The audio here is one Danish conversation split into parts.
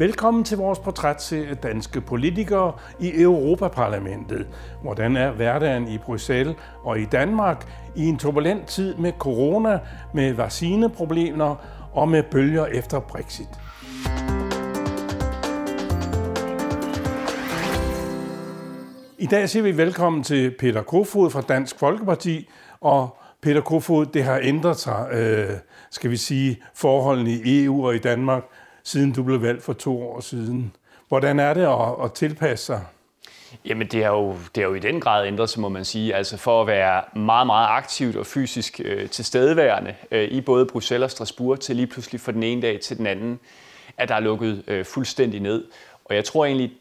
Velkommen til vores portrætserie Danske Politikere i Europaparlamentet. Hvordan er hverdagen i Bruxelles og i Danmark i en turbulent tid med corona, med vaccineproblemer og med bølger efter Brexit? I dag siger vi velkommen til Peter Kofod fra Dansk Folkeparti, og Peter Kofod, det har ændret sig, øh, skal vi sige, forholdene i EU og i Danmark – siden du blev valgt for to år siden. Hvordan er det at, at tilpasse sig? Jamen, det har, jo, det har jo i den grad ændret sig, må man sige. Altså for at være meget, meget aktivt og fysisk øh, tilstedeværende øh, i både Bruxelles og Strasbourg til lige pludselig fra den ene dag til den anden, at der er lukket øh, fuldstændig ned. Og jeg tror egentlig,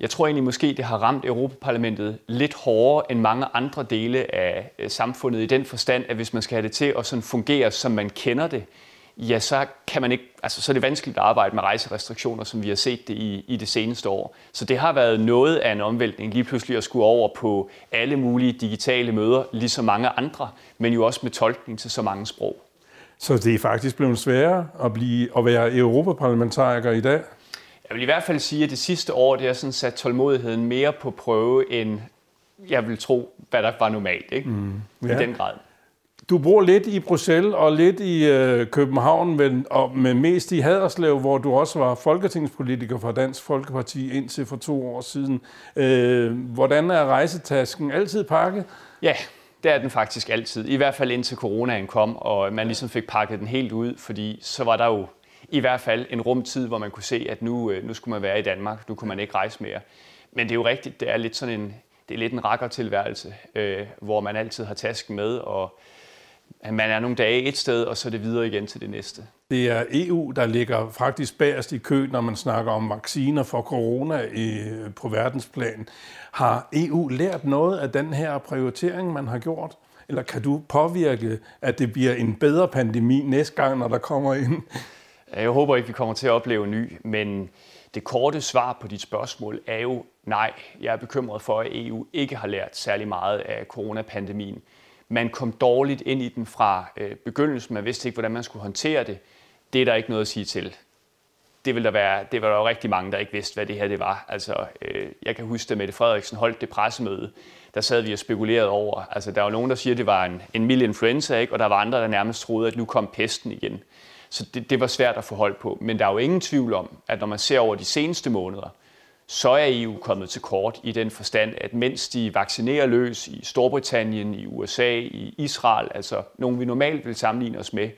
jeg tror egentlig måske, det har ramt Europaparlamentet lidt hårdere end mange andre dele af øh, samfundet i den forstand, at hvis man skal have det til at sådan fungere, som man kender det, ja, så kan man ikke, altså, så er det vanskeligt at arbejde med rejserestriktioner, som vi har set det i, i det seneste år. Så det har været noget af en omvæltning lige pludselig at skulle over på alle mulige digitale møder, ligesom mange andre, men jo også med tolkning til så mange sprog. Så det er faktisk blevet sværere at, blive, at være europaparlamentariker i dag? Jeg vil i hvert fald sige, at det sidste år det har sådan sat tålmodigheden mere på prøve, end jeg vil tro, hvad der var normalt ikke? Mm, ja. i den grad. Du bor lidt i Bruxelles og lidt i øh, København, men, og, men mest i Haderslev, hvor du også var folketingspolitiker for Dansk Folkeparti indtil for to år siden. Øh, hvordan er rejsetasken? Altid pakket? Ja, det er den faktisk altid. I hvert fald indtil coronaen kom, og man ligesom fik pakket den helt ud, fordi så var der jo i hvert fald en rumtid, hvor man kunne se, at nu, øh, nu skulle man være i Danmark, nu kunne man ikke rejse mere. Men det er jo rigtigt, det er lidt sådan en, det er lidt en rakkertilværelse, øh, hvor man altid har tasken med, og man er nogle dage et sted, og så er det videre igen til det næste. Det er EU, der ligger faktisk bagerst i kø, når man snakker om vacciner for corona i, på verdensplan. Har EU lært noget af den her prioritering, man har gjort? Eller kan du påvirke, at det bliver en bedre pandemi næste gang, når der kommer ind? Jeg håber ikke, vi kommer til at opleve en ny, men det korte svar på dit spørgsmål er jo nej. Jeg er bekymret for, at EU ikke har lært særlig meget af coronapandemien. Man kom dårligt ind i den fra øh, begyndelsen. Man vidste ikke, hvordan man skulle håndtere det. Det er der ikke noget at sige til. Det vil der være, det var der jo rigtig mange, der ikke vidste, hvad det her det var. Altså, øh, jeg kan huske, at Mette Frederiksen holdt det pressemøde. Der sad vi og spekulerede over. Altså, der var nogen, der siger, at det var en, en mild influenza, ikke? og der var andre, der nærmest troede, at nu kom pesten igen. Så det, det var svært at få hold på. Men der er jo ingen tvivl om, at når man ser over de seneste måneder, så er EU kommet til kort i den forstand, at mens de vaccinerer løs i Storbritannien, i USA, i Israel, altså nogle vi normalt vil sammenligne os med,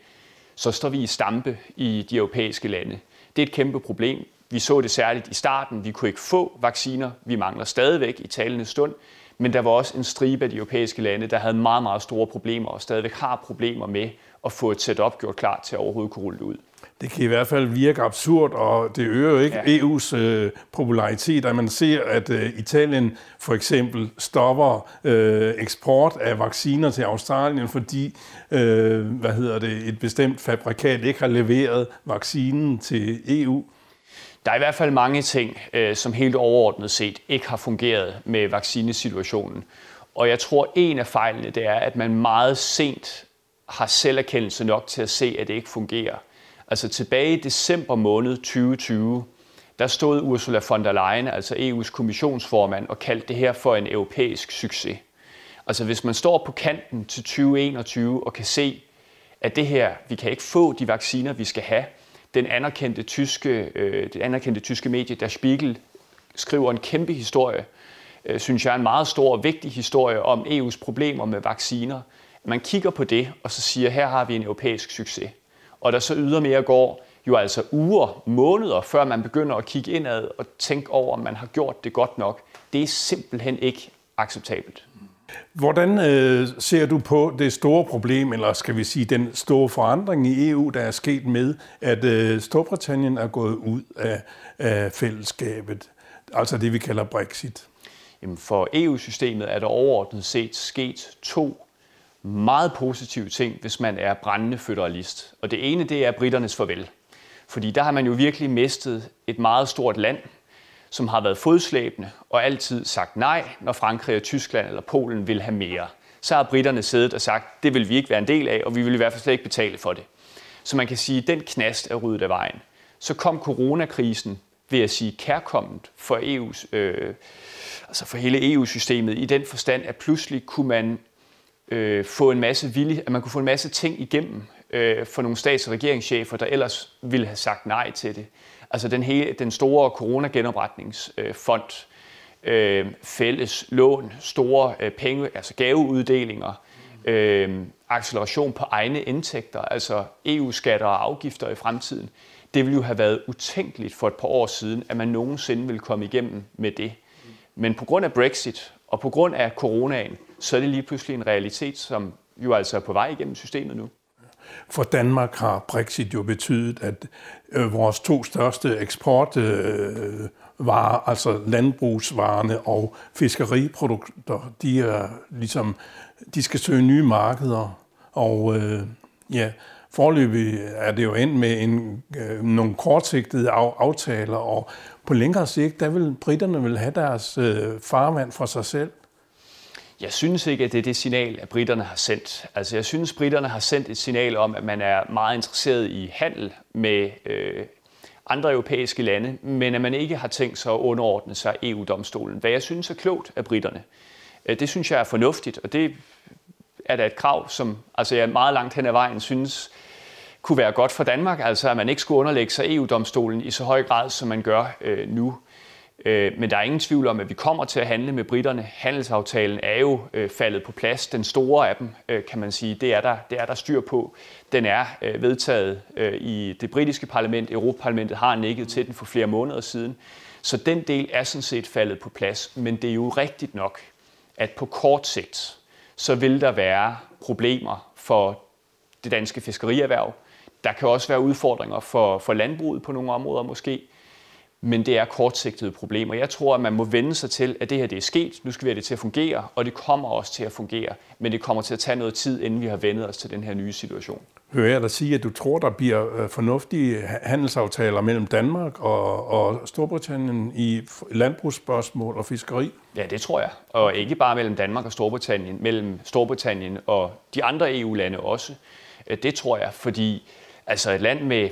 så står vi i stampe i de europæiske lande. Det er et kæmpe problem. Vi så det særligt i starten. Vi kunne ikke få vacciner. Vi mangler stadigvæk i talende stund. Men der var også en stribe af de europæiske lande, der havde meget, meget store problemer og stadigvæk har problemer med at få et setup gjort klar til at overhovedet kunne rulle det ud. Det kan i hvert fald virke absurd, og det øger jo ikke ja. EU's øh, popularitet, at man ser, at øh, Italien for eksempel stopper øh, eksport af vacciner til Australien, fordi øh, hvad hedder det, et bestemt fabrikat ikke har leveret vaccinen til EU. Der er i hvert fald mange ting, øh, som helt overordnet set ikke har fungeret med vaccinesituationen. Og jeg tror, en af fejlene det er, at man meget sent har selverkendelse nok til at se, at det ikke fungerer. Altså tilbage i december måned 2020, der stod Ursula von der Leyen, altså EU's kommissionsformand, og kaldte det her for en europæisk succes. Altså hvis man står på kanten til 2021 og kan se, at det her, vi kan ikke få de vacciner, vi skal have. Den anerkendte tyske, øh, det anerkendte tyske medie Der Spiegel skriver en kæmpe historie, øh, synes jeg er en meget stor og vigtig historie om EU's problemer med vacciner. Man kigger på det, og så siger, her har vi en europæisk succes og der så ydermere går jo altså uger, måneder, før man begynder at kigge indad og tænke over, om man har gjort det godt nok. Det er simpelthen ikke acceptabelt. Hvordan øh, ser du på det store problem, eller skal vi sige den store forandring i EU, der er sket med, at øh, Storbritannien er gået ud af, af fællesskabet, altså det vi kalder Brexit? Jamen for EU-systemet er der overordnet set sket to meget positive ting, hvis man er brændende føderalist. Og det ene, det er britternes farvel. Fordi der har man jo virkelig mistet et meget stort land, som har været fodslæbende og altid sagt nej, når Frankrig og Tyskland eller Polen vil have mere. Så har britterne siddet og sagt, det vil vi ikke være en del af, og vi vil i hvert fald slet ikke betale for det. Så man kan sige, at den knast er ryddet af vejen. Så kom coronakrisen, vil jeg sige, kærkomment for EU's, øh, altså for hele EU-systemet, i den forstand, at pludselig kunne man øh, få en masse vilje, at man kunne få en masse ting igennem øh, for nogle stats- og regeringschefer, der ellers ville have sagt nej til det. Altså den, hele, den store coronagenopretningsfond, øh, fælles lån, store øh, penge, altså gaveuddelinger, øh, acceleration på egne indtægter, altså EU-skatter og afgifter i fremtiden. Det ville jo have været utænkeligt for et par år siden, at man nogensinde ville komme igennem med det. Men på grund af Brexit og på grund af coronaen, så er det lige pludselig en realitet, som jo altså er på vej igennem systemet nu. For Danmark har Brexit jo betydet, at øh, vores to største eksportvarer, øh, altså landbrugsvarerne og fiskeriprodukter, de er ligesom, de skal søge nye markeder. Og øh, ja, forløbig er det jo endt med en, øh, nogle kortsigtede af, aftaler, og på længere sigt, der vil britterne vil have deres øh, farvand for sig selv. Jeg synes ikke, at det er det signal, at britterne har sendt. Altså, jeg synes, at britterne har sendt et signal om, at man er meget interesseret i handel med øh, andre europæiske lande, men at man ikke har tænkt sig at underordne sig EU-domstolen. Hvad jeg synes er klogt af britterne. Øh, det synes jeg er fornuftigt, og det er da et krav, som altså jeg meget langt hen ad vejen synes kunne være godt for Danmark, altså at man ikke skulle underlægge sig EU-domstolen i så høj grad, som man gør øh, nu. Øh, men der er ingen tvivl om, at vi kommer til at handle med britterne. Handelsaftalen er jo øh, faldet på plads. Den store af dem, øh, kan man sige, det er der, det er der styr på. Den er øh, vedtaget i det britiske parlament. Europaparlamentet har nikket til den for flere måneder siden. Så den del er sådan set faldet på plads. Men det er jo rigtigt nok, at på kort sigt, så vil der være problemer for det danske fiskerierhverv. Der kan også være udfordringer for, for landbruget på nogle områder måske men det er kortsigtede problemer. Jeg tror, at man må vende sig til, at det her det er sket, nu skal vi have det til at fungere, og det kommer også til at fungere, men det kommer til at tage noget tid, inden vi har vendet os til den her nye situation. Hører jeg dig sige, at du tror, der bliver øh, fornuftige handelsaftaler mellem Danmark og, og Storbritannien i landbrugsspørgsmål og fiskeri? Ja, det tror jeg. Og ikke bare mellem Danmark og Storbritannien, mellem Storbritannien og de andre EU-lande også. Øh, det tror jeg, fordi altså et land med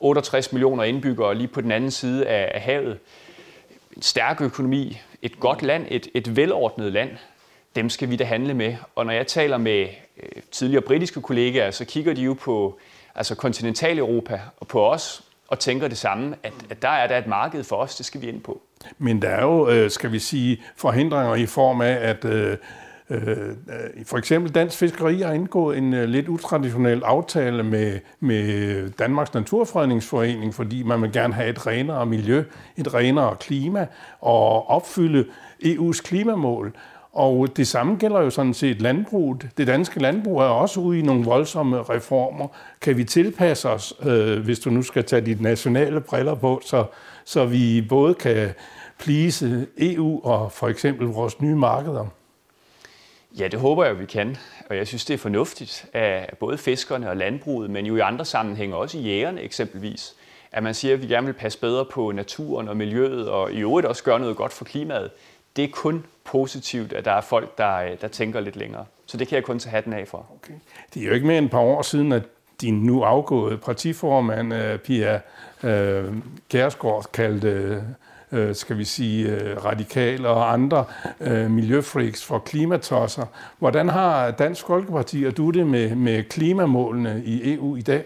68 millioner indbyggere lige på den anden side af, af havet. En stærk økonomi, et godt land, et, et velordnet land, dem skal vi da handle med. Og når jeg taler med øh, tidligere britiske kollegaer, så kigger de jo på altså Kontinentaleuropa og på os, og tænker det samme, at, at der er der et marked for os, det skal vi ind på. Men der er jo, øh, skal vi sige, forhindringer i form af, at øh, Øh, Øh, øh, for eksempel Dansk Fiskeri har indgået en øh, lidt utraditionel aftale med, med Danmarks Naturfredningsforening, fordi man vil gerne have et renere miljø, et renere klima og opfylde EU's klimamål. Og det samme gælder jo sådan set landbruget. Det danske landbrug er også ude i nogle voldsomme reformer. Kan vi tilpasse os, øh, hvis du nu skal tage de nationale briller på, så, så vi både kan plise EU og for eksempel vores nye markeder? Ja, det håber jeg, vi kan. Og jeg synes, det er fornuftigt af både fiskerne og landbruget, men jo i andre sammenhænge også i jægerne eksempelvis, at man siger, at vi gerne vil passe bedre på naturen og miljøet, og i øvrigt også gøre noget godt for klimaet. Det er kun positivt, at der er folk, der, der tænker lidt længere. Så det kan jeg kun tage hatten af for. Okay. Det er jo ikke mere end et par år siden, at din nu afgåede partiformand, øh, Pia øh, Kærsgaard, kaldte øh, skal vi sige, øh, radikale og andre øh, miljøfreaks for klimatosser. Hvordan har Dansk Folkeparti og du det med, med klimamålene i EU i dag?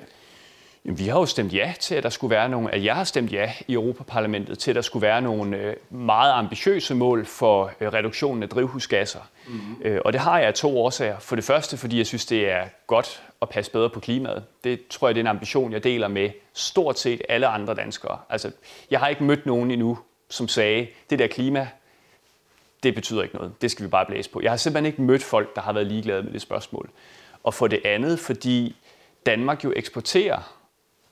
Jamen, vi har jo stemt ja til, at der skulle være nogle, at jeg har stemt ja i Europaparlamentet til, at der skulle være nogle øh, meget ambitiøse mål for reduktionen af drivhusgasser. Mm-hmm. Og det har jeg af to årsager. For det første, fordi jeg synes, det er godt at passe bedre på klimaet. Det tror jeg, det er en ambition, jeg deler med stort set alle andre danskere. Altså, jeg har ikke mødt nogen endnu, som sagde, det der klima, det betyder ikke noget. Det skal vi bare blæse på. Jeg har simpelthen ikke mødt folk, der har været ligeglade med det spørgsmål. Og for det andet, fordi Danmark jo eksporterer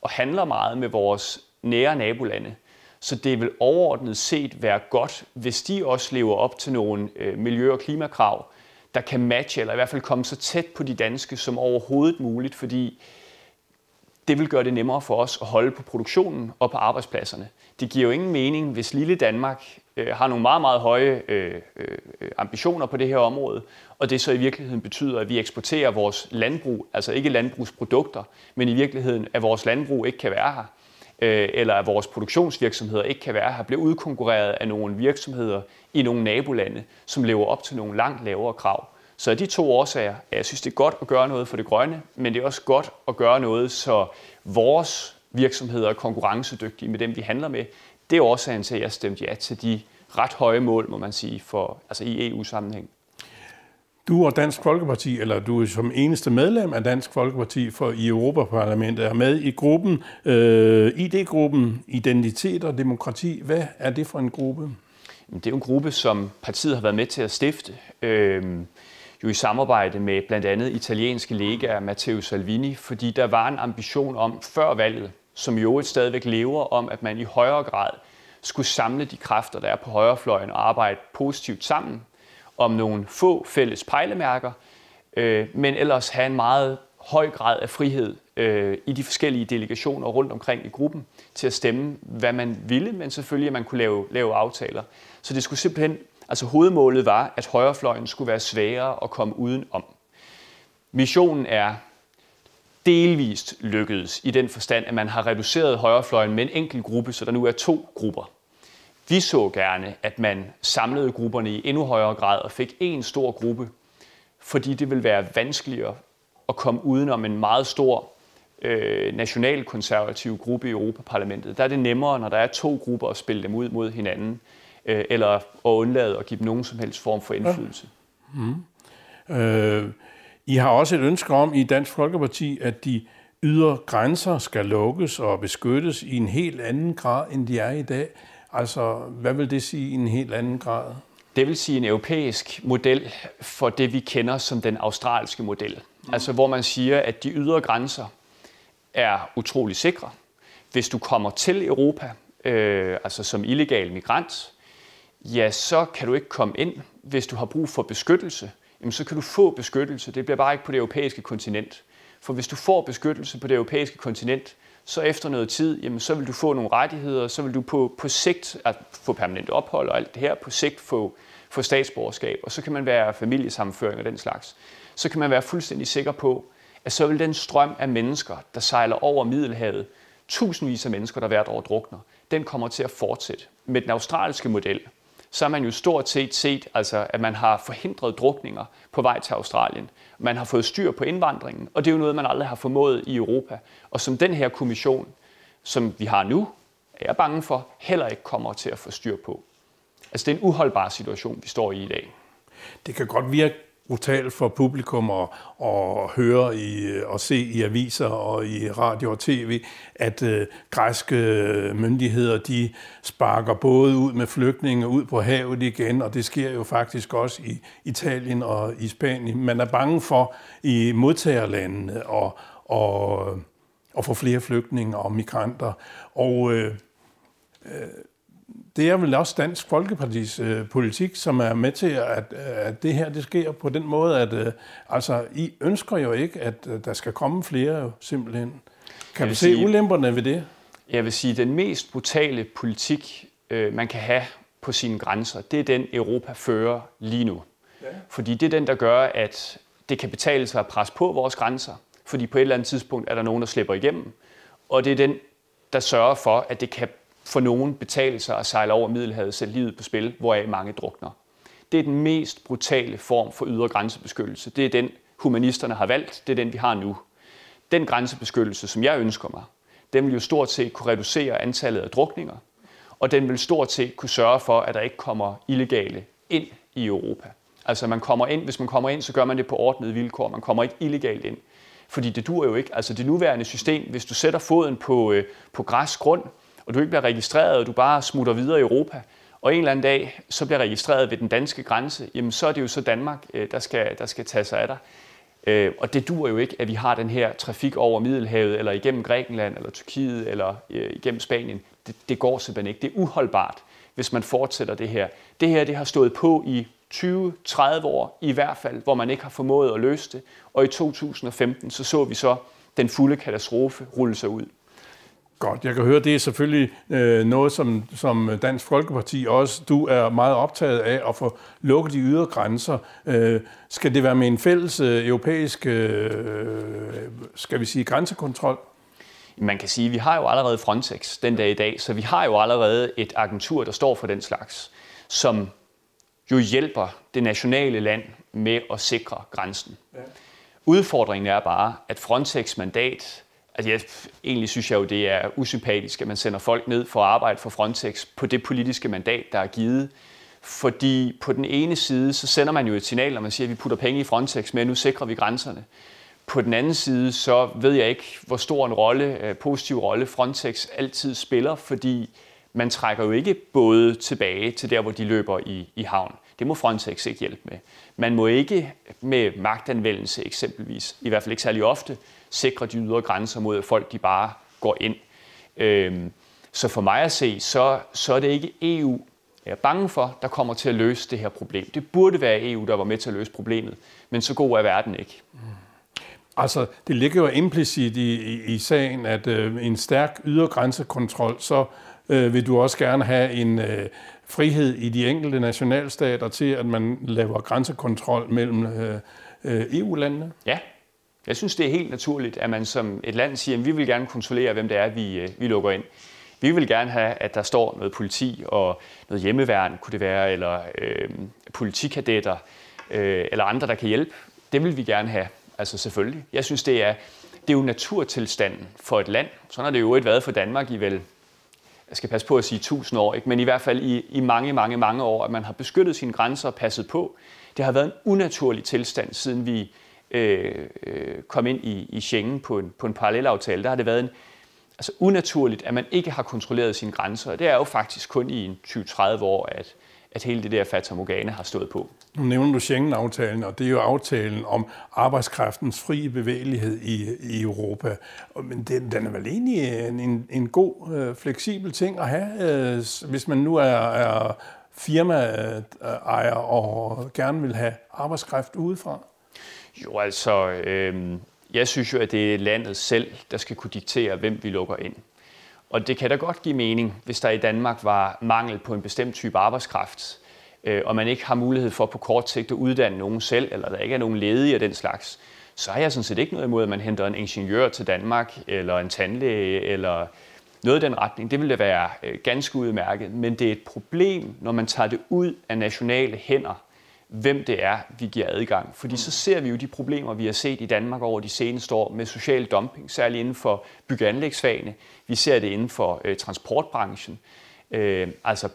og handler meget med vores nære nabolande. Så det vil overordnet set være godt, hvis de også lever op til nogle øh, miljø- og klimakrav, der kan matche, eller i hvert fald komme så tæt på de danske som overhovedet muligt, fordi det vil gøre det nemmere for os at holde på produktionen og på arbejdspladserne. Det giver jo ingen mening, hvis lille Danmark øh, har nogle meget, meget høje øh, øh, ambitioner på det her område, og det så i virkeligheden betyder, at vi eksporterer vores landbrug, altså ikke landbrugsprodukter, men i virkeligheden, at vores landbrug ikke kan være her. øh, eller at vores produktionsvirksomheder ikke kan være her, bliver udkonkurreret af nogle virksomheder i nogle nabolande, som lever op til nogle langt lavere krav. Så af de to årsager, at jeg synes, det er godt at gøre noget for det grønne, men det er også godt at gøre noget, så vores virksomheder er konkurrencedygtige med dem, vi handler med. Det er årsagen til, at jeg stemte ja til de ret høje mål, må man sige, for, altså i EU-sammenhæng. Du og Dansk Folkeparti, eller du er som eneste medlem af Dansk Folkeparti for i Europaparlamentet, er med i gruppen, øh, ID-gruppen Identitet og Demokrati. Hvad er det for en gruppe? Det er en gruppe, som partiet har været med til at stifte, øh, jo i samarbejde med blandt andet italienske lega Matteo Salvini, fordi der var en ambition om før valget, som jo et stadigvæk lever om, at man i højere grad skulle samle de kræfter, der er på højrefløjen og arbejde positivt sammen om nogle få fælles pejlemærker, øh, men ellers have en meget høj grad af frihed øh, i de forskellige delegationer rundt omkring i gruppen til at stemme, hvad man ville, men selvfølgelig, at man kunne lave, lave aftaler. Så det skulle simpelthen, altså hovedmålet var, at højrefløjen skulle være sværere at komme udenom. Missionen er delvist lykkedes i den forstand, at man har reduceret højrefløjen med en enkelt gruppe, så der nu er to grupper. Vi så gerne, at man samlede grupperne i endnu højere grad og fik en stor gruppe, fordi det vil være vanskeligere at komme udenom en meget stor øh, nationalkonservativ gruppe i Europaparlamentet. Der er det nemmere, når der er to grupper, at spille dem ud mod hinanden, øh, eller at undlade at give dem nogen som helst form for indflydelse. Ja. Mm. Øh, I har også et ønske om i Dansk Folkeparti, at de ydre grænser skal lukkes og beskyttes i en helt anden grad, end de er i dag. Altså, hvad vil det sige i en helt anden grad? Det vil sige en europæisk model for det, vi kender som den australske model. Mm. Altså, hvor man siger, at de ydre grænser er utrolig sikre. Hvis du kommer til Europa, øh, altså som illegal migrant, ja, så kan du ikke komme ind. Hvis du har brug for beskyttelse, jamen, så kan du få beskyttelse. Det bliver bare ikke på det europæiske kontinent. For hvis du får beskyttelse på det europæiske kontinent, så efter noget tid, jamen, så vil du få nogle rettigheder, så vil du på, på sigt at få permanent ophold og alt det her, på sigt få, få statsborgerskab, og så kan man være familiesammenføring og den slags. Så kan man være fuldstændig sikker på, at så vil den strøm af mennesker, der sejler over Middelhavet, tusindvis af mennesker, der hvert år drukner, den kommer til at fortsætte. Med den australske model, så har man jo stort set set, altså, at man har forhindret drukninger på vej til Australien. Man har fået styr på indvandringen, og det er jo noget, man aldrig har formået i Europa. Og som den her kommission, som vi har nu, er jeg bange for, heller ikke kommer til at få styr på. Altså det er en uholdbar situation, vi står i i dag. Det kan godt virke brutalt for publikum at, at høre i, og se i aviser og i radio og tv, at øh, græske myndigheder de sparker både ud med flygtninge ud på havet igen, og det sker jo faktisk også i Italien og i Spanien. Man er bange for i modtagerlandene og, og, og få flere flygtninge og migranter. Og øh, øh, det er vel også Dansk Folkepartis øh, politik, som er med til, at, at det her det sker på den måde, at øh, altså, I ønsker jo ikke, at øh, der skal komme flere jo, simpelthen. Kan du se sige, ulemperne ved det? Jeg vil sige, at den mest brutale politik, øh, man kan have på sine grænser, det er den, Europa fører lige nu. Ja. Fordi det er den, der gør, at det kan betale sig at presse på vores grænser, fordi på et eller andet tidspunkt er der nogen, der slipper igennem. Og det er den, der sørger for, at det kan for nogen betale sig at sejle over Middelhavet, sætte livet på spil, hvoraf mange drukner. Det er den mest brutale form for ydre grænsebeskyttelse. Det er den, humanisterne har valgt. Det er den, vi har nu. Den grænsebeskyttelse, som jeg ønsker mig, den vil jo stort set kunne reducere antallet af drukninger, og den vil stort set kunne sørge for, at der ikke kommer illegale ind i Europa. Altså man kommer ind, hvis man kommer ind, så gør man det på ordnede vilkår. Man kommer ikke illegalt ind. Fordi det dur jo ikke. Altså det nuværende system, hvis du sætter foden på, øh, på græs grund, og du ikke bliver registreret, og du bare smutter videre i Europa, og en eller anden dag så bliver registreret ved den danske grænse, jamen så er det jo så Danmark, øh, der skal, der skal tage sig af dig. Øh, og det dur jo ikke, at vi har den her trafik over Middelhavet, eller igennem Grækenland, eller Tyrkiet, eller øh, igennem Spanien. Det, det går simpelthen ikke. Det er uholdbart, hvis man fortsætter det her. Det her det har stået på i 20-30 år i hvert fald, hvor man ikke har formået at løse det. Og i 2015 så så vi så den fulde katastrofe rulle sig ud. Godt, jeg kan høre, det er selvfølgelig øh, noget, som, som Dansk Folkeparti også, du er meget optaget af at få lukket de ydre grænser. Øh, skal det være med en fælles øh, europæisk, øh, skal vi sige, grænsekontrol? Man kan sige, at vi har jo allerede Frontex den dag i dag, så vi har jo allerede et agentur, der står for den slags, som jo hjælper det nationale land med at sikre grænsen. Ja. Udfordringen er bare, at Frontex mandat, altså jeg, egentlig synes jeg jo, det er usympatisk, at man sender folk ned for at arbejde for Frontex på det politiske mandat, der er givet. Fordi på den ene side, så sender man jo et signal, når man siger, at vi putter penge i Frontex, men nu sikrer vi grænserne. På den anden side, så ved jeg ikke, hvor stor en rolle, øh, positiv rolle Frontex altid spiller, fordi man trækker jo ikke både tilbage til der, hvor de løber i, i havn. Det må Frontex ikke hjælpe med. Man må ikke med magtanvendelse eksempelvis, i hvert fald ikke særlig ofte, sikre de ydre grænser mod, at folk de bare går ind. Øhm, så for mig at se, så, så er det ikke EU, jeg er bange for, der kommer til at løse det her problem. Det burde være EU, der var med til at løse problemet, men så god er verden ikke. Mm. Altså, det ligger jo implicit i, i, i sagen, at øh, en stærk ydre grænsekontrol, så øh, vil du også gerne have en øh, frihed i de enkelte nationalstater til, at man laver grænsekontrol mellem øh, øh, EU-landene? Ja, jeg synes, det er helt naturligt, at man som et land siger, at vi vil gerne kontrollere, hvem det er, vi, øh, vi lukker ind. Vi vil gerne have, at der står noget politi og noget hjemmeværn, kunne det være, eller øh, politikadetter, øh, eller andre, der kan hjælpe. Det vil vi gerne have, altså selvfølgelig. Jeg synes, det er, det er jo naturtilstanden for et land. Sådan har det jo ikke været for Danmark i vel jeg skal passe på at sige tusind år, ikke? men i hvert fald i, i mange, mange, mange år, at man har beskyttet sine grænser og passet på. Det har været en unaturlig tilstand, siden vi Øh, øh, kom ind i, i Schengen på en, på en parallelaftale. Der har det været en, altså unaturligt, at man ikke har kontrolleret sine grænser. Og det er jo faktisk kun i en 20-30 år, at, at hele det der Fata Morgana har stået på. Nu nævner du Schengen-aftalen, og det er jo aftalen om arbejdskraftens frie bevægelighed i, i Europa. Men den, den er vel egentlig en, en, en god, øh, fleksibel ting at have, øh, hvis man nu er, er firmaejer og gerne vil have arbejdskraft udefra? Jo, altså, øh, jeg synes jo, at det er landet selv, der skal kunne diktere, hvem vi lukker ind. Og det kan da godt give mening, hvis der i Danmark var mangel på en bestemt type arbejdskraft, øh, og man ikke har mulighed for på kort sigt at uddanne nogen selv, eller der ikke er nogen ledige af den slags, så har jeg sådan set ikke noget imod, at man henter en ingeniør til Danmark, eller en tandlæge, eller noget i den retning. Det ville da være øh, ganske udmærket, men det er et problem, når man tager det ud af nationale hænder, hvem det er, vi giver adgang. Fordi så ser vi jo de problemer, vi har set i Danmark over de seneste år med social dumping, særligt inden for byggeanlægsfagene. Vi ser det inden for øh, transportbranchen. Øh, altså,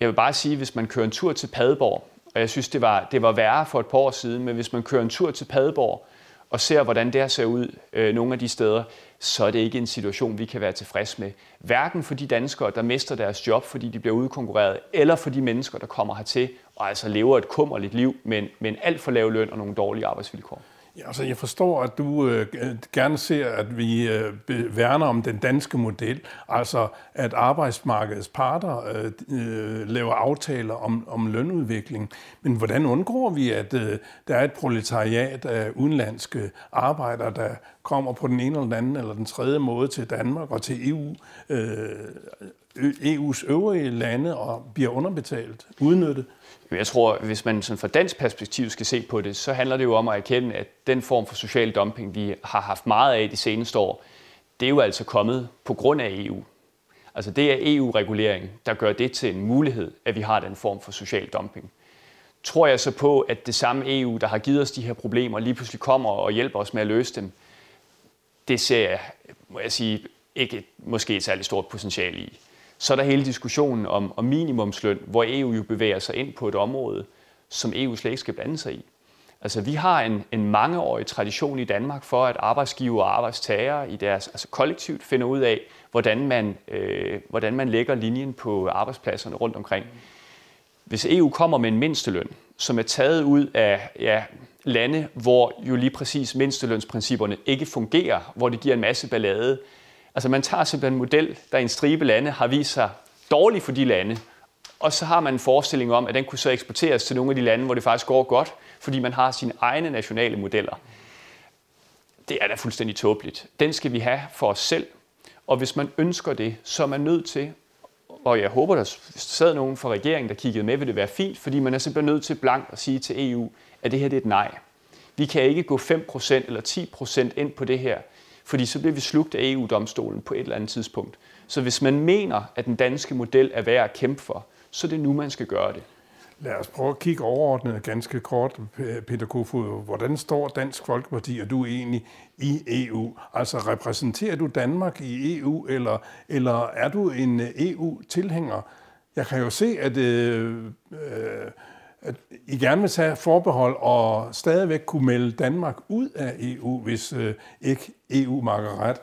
jeg vil bare sige, hvis man kører en tur til Padborg, og jeg synes, det var, det var værre for et par år siden, men hvis man kører en tur til Padborg og ser, hvordan det her ser ud øh, nogle af de steder, så er det ikke en situation, vi kan være tilfreds med. Hverken for de danskere, der mister deres job, fordi de bliver udkonkurreret, eller for de mennesker, der kommer hertil og altså lever et kummerligt liv, men, men alt for lav løn og nogle dårlige arbejdsvilkår. Ja, altså jeg forstår, at du øh, gerne ser, at vi øh, værner om den danske model, altså at arbejdsmarkedets parter øh, øh, laver aftaler om, om lønudvikling. Men hvordan undgår vi, at øh, der er et proletariat af udenlandske arbejdere, der kommer på den ene eller den anden eller den tredje måde til Danmark og til EU, øh, EU's øvrige lande og bliver underbetalt, udnyttet? Jeg tror, hvis man sådan fra dansk perspektiv skal se på det, så handler det jo om at erkende, at den form for social dumping, vi har haft meget af de seneste år, det er jo altså kommet på grund af EU. Altså det er EU-regulering, der gør det til en mulighed, at vi har den form for social dumping. Tror jeg så på, at det samme EU, der har givet os de her problemer, lige pludselig kommer og hjælper os med at løse dem? Det ser jeg, må jeg sige, ikke måske et særligt stort potentiale i. Så er der hele diskussionen om, om minimumsløn, hvor EU jo bevæger sig ind på et område, som EU slet ikke skal blande sig i. Altså, vi har en, en mangeårig tradition i Danmark for, at arbejdsgiver og arbejdstagere i deres altså kollektivt finder ud af, hvordan man, øh, hvordan man lægger linjen på arbejdspladserne rundt omkring. Hvis EU kommer med en mindsteløn, som er taget ud af ja, lande, hvor jo lige præcis mindstelønsprincipperne ikke fungerer, hvor det giver en masse ballade, Altså man tager simpelthen en model, der i en stribe lande har vist sig dårlig for de lande, og så har man en forestilling om, at den kunne så eksporteres til nogle af de lande, hvor det faktisk går godt, fordi man har sine egne nationale modeller. Det er da fuldstændig tåbeligt. Den skal vi have for os selv, og hvis man ønsker det, så er man nødt til, og jeg håber, der sad nogen fra regeringen, der kiggede med, vil det være fint, fordi man er simpelthen nødt til blank at sige til EU, at det her det er et nej. Vi kan ikke gå 5% eller 10% ind på det her fordi så bliver vi slugt af EU-domstolen på et eller andet tidspunkt. Så hvis man mener, at den danske model er værd at kæmpe for, så er det nu, man skal gøre det. Lad os prøve at kigge overordnet ganske kort, Peter Kofod. Hvordan står Dansk Folkeparti, og du egentlig i EU? Altså repræsenterer du Danmark i EU, eller, eller er du en EU-tilhænger? Jeg kan jo se, at, øh, øh, at i gerne vil tage forbehold og stadigvæk kunne melde Danmark ud af EU, hvis øh, ikke EU makker ret.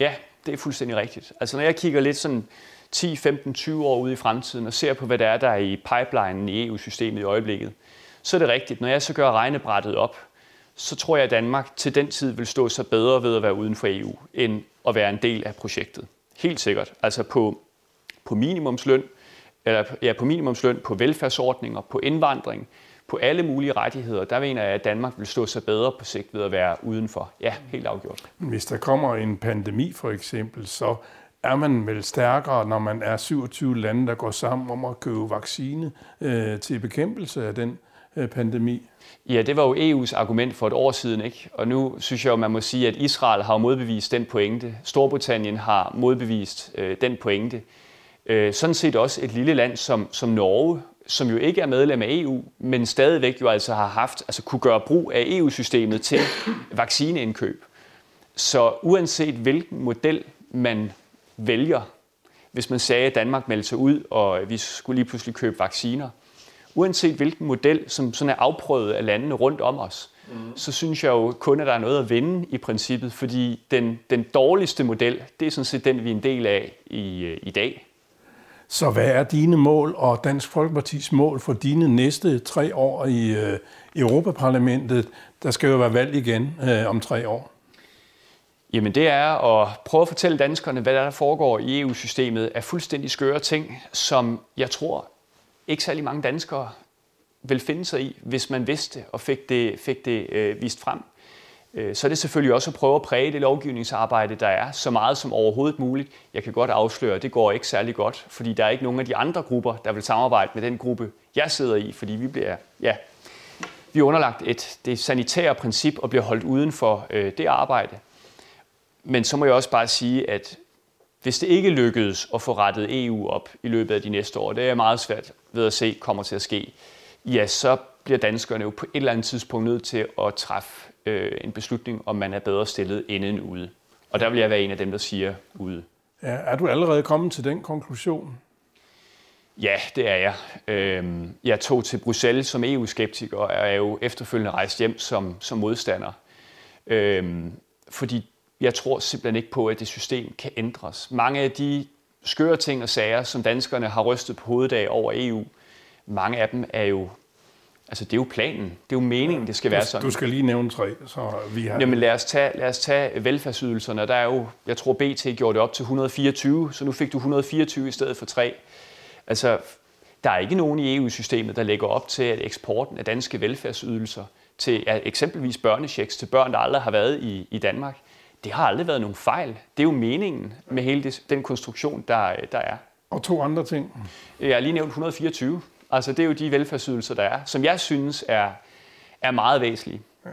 Ja, det er fuldstændig rigtigt. Altså når jeg kigger lidt sådan 10, 15, 20 år ude i fremtiden og ser på, hvad der er, der er i pipelinen i EU-systemet i øjeblikket, så er det rigtigt. Når jeg så gør regnebrættet op, så tror jeg, at Danmark til den tid vil stå sig bedre ved at være uden for EU, end at være en del af projektet. Helt sikkert. Altså på, på minimumsløn, eller ja, på minimumsløn, på velfærdsordninger, på indvandring, på alle mulige rettigheder, der mener jeg, at Danmark vil stå sig bedre på sigt ved at være udenfor. Ja, helt afgjort. Hvis der kommer en pandemi for eksempel, så er man vel stærkere, når man er 27 lande, der går sammen om at købe vaccine øh, til bekæmpelse af den øh, pandemi? Ja, det var jo EU's argument for et år siden, ikke? Og nu synes jeg jo, man må sige, at Israel har modbevist den pointe. Storbritannien har modbevist øh, den pointe. Øh, sådan set også et lille land som, som Norge, som jo ikke er medlem af EU, men stadigvæk jo altså har haft, altså kunne gøre brug af EU-systemet til vaccineindkøb. Så uanset hvilken model man vælger, hvis man sagde, at Danmark meldte sig ud, og vi skulle lige pludselig købe vacciner, uanset hvilken model, som sådan er afprøvet af landene rundt om os, mm. så synes jeg jo kun, at der er noget at vinde i princippet, fordi den, den dårligste model, det er sådan set den, vi er en del af i, øh, i dag. Så hvad er dine mål og Dansk Folkepartis mål for dine næste tre år i øh, Europaparlamentet? Der skal jo være valg igen øh, om tre år. Jamen det er at prøve at fortælle danskerne, hvad der foregår i EU-systemet af fuldstændig skøre ting, som jeg tror ikke særlig mange danskere vil finde sig i, hvis man vidste og fik det, fik det øh, vist frem. Øh, så er det selvfølgelig også at prøve at præge det lovgivningsarbejde, der er, så meget som overhovedet muligt. Jeg kan godt afsløre, at det går ikke særlig godt, fordi der er ikke nogen af de andre grupper, der vil samarbejde med den gruppe, jeg sidder i, fordi vi bliver, ja, vi er underlagt et det sanitære princip og bliver holdt uden for øh, det arbejde. Men så må jeg også bare sige, at hvis det ikke lykkedes at få rettet EU op i løbet af de næste år, det er meget svært ved at se kommer til at ske, ja, så bliver danskerne jo på et eller andet tidspunkt nødt til at træffe øh, en beslutning, om man er bedre stillet end end ude. Og der vil jeg være en af dem, der siger ude. Ja, er du allerede kommet til den konklusion? Ja, det er jeg. Øhm, jeg tog til Bruxelles som EU-skeptiker og er jo efterfølgende rejst hjem som, som modstander. Øhm, fordi jeg tror simpelthen ikke på, at det system kan ændres. Mange af de skøre ting og sager, som danskerne har rystet på hovedet af over EU, mange af dem er jo Altså, det er jo planen. Det er jo meningen, det skal være sådan. Du skal lige nævne tre, så vi har... Jamen, lad os tage, lad os tage velfærdsydelserne. Der er jo, jeg tror, BT gjorde det op til 124, så nu fik du 124 i stedet for 3. Altså, der er ikke nogen i EU-systemet, der lægger op til, at eksporten af danske velfærdsydelser til eksempelvis børnechecks til børn, der aldrig har været i, i Danmark, det har aldrig været nogen fejl. Det er jo meningen med hele det, den konstruktion, der, der er. Og to andre ting. Jeg har lige nævnt 124. Altså det er jo de velfærdsydelser, der er, som jeg synes er, er meget væsentlige. Ja.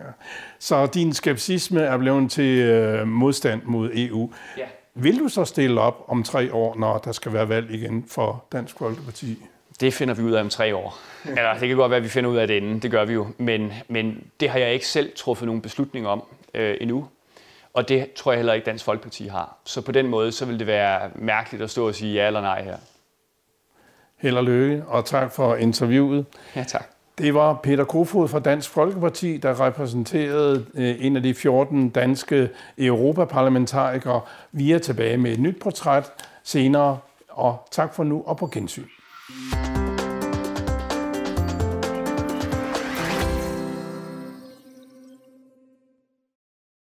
Så din skepsisme er blevet til øh, modstand mod EU. Ja. Vil du så stille op om tre år, når der skal være valg igen for Dansk Folkeparti? Det finder vi ud af om tre år. Eller det kan godt være, at vi finder ud af det inden. Det gør vi jo. Men, men det har jeg ikke selv truffet nogen beslutning om øh, endnu. Og det tror jeg heller ikke, Dansk Folkeparti har. Så på den måde, så vil det være mærkeligt at stå og sige ja eller nej her. Held og lykke, og tak for interviewet. Ja, tak. Det var Peter Kofod fra Dansk Folkeparti, der repræsenterede øh, en af de 14 danske europaparlamentarikere. Vi er tilbage med et nyt portræt senere, og tak for nu og på gensyn.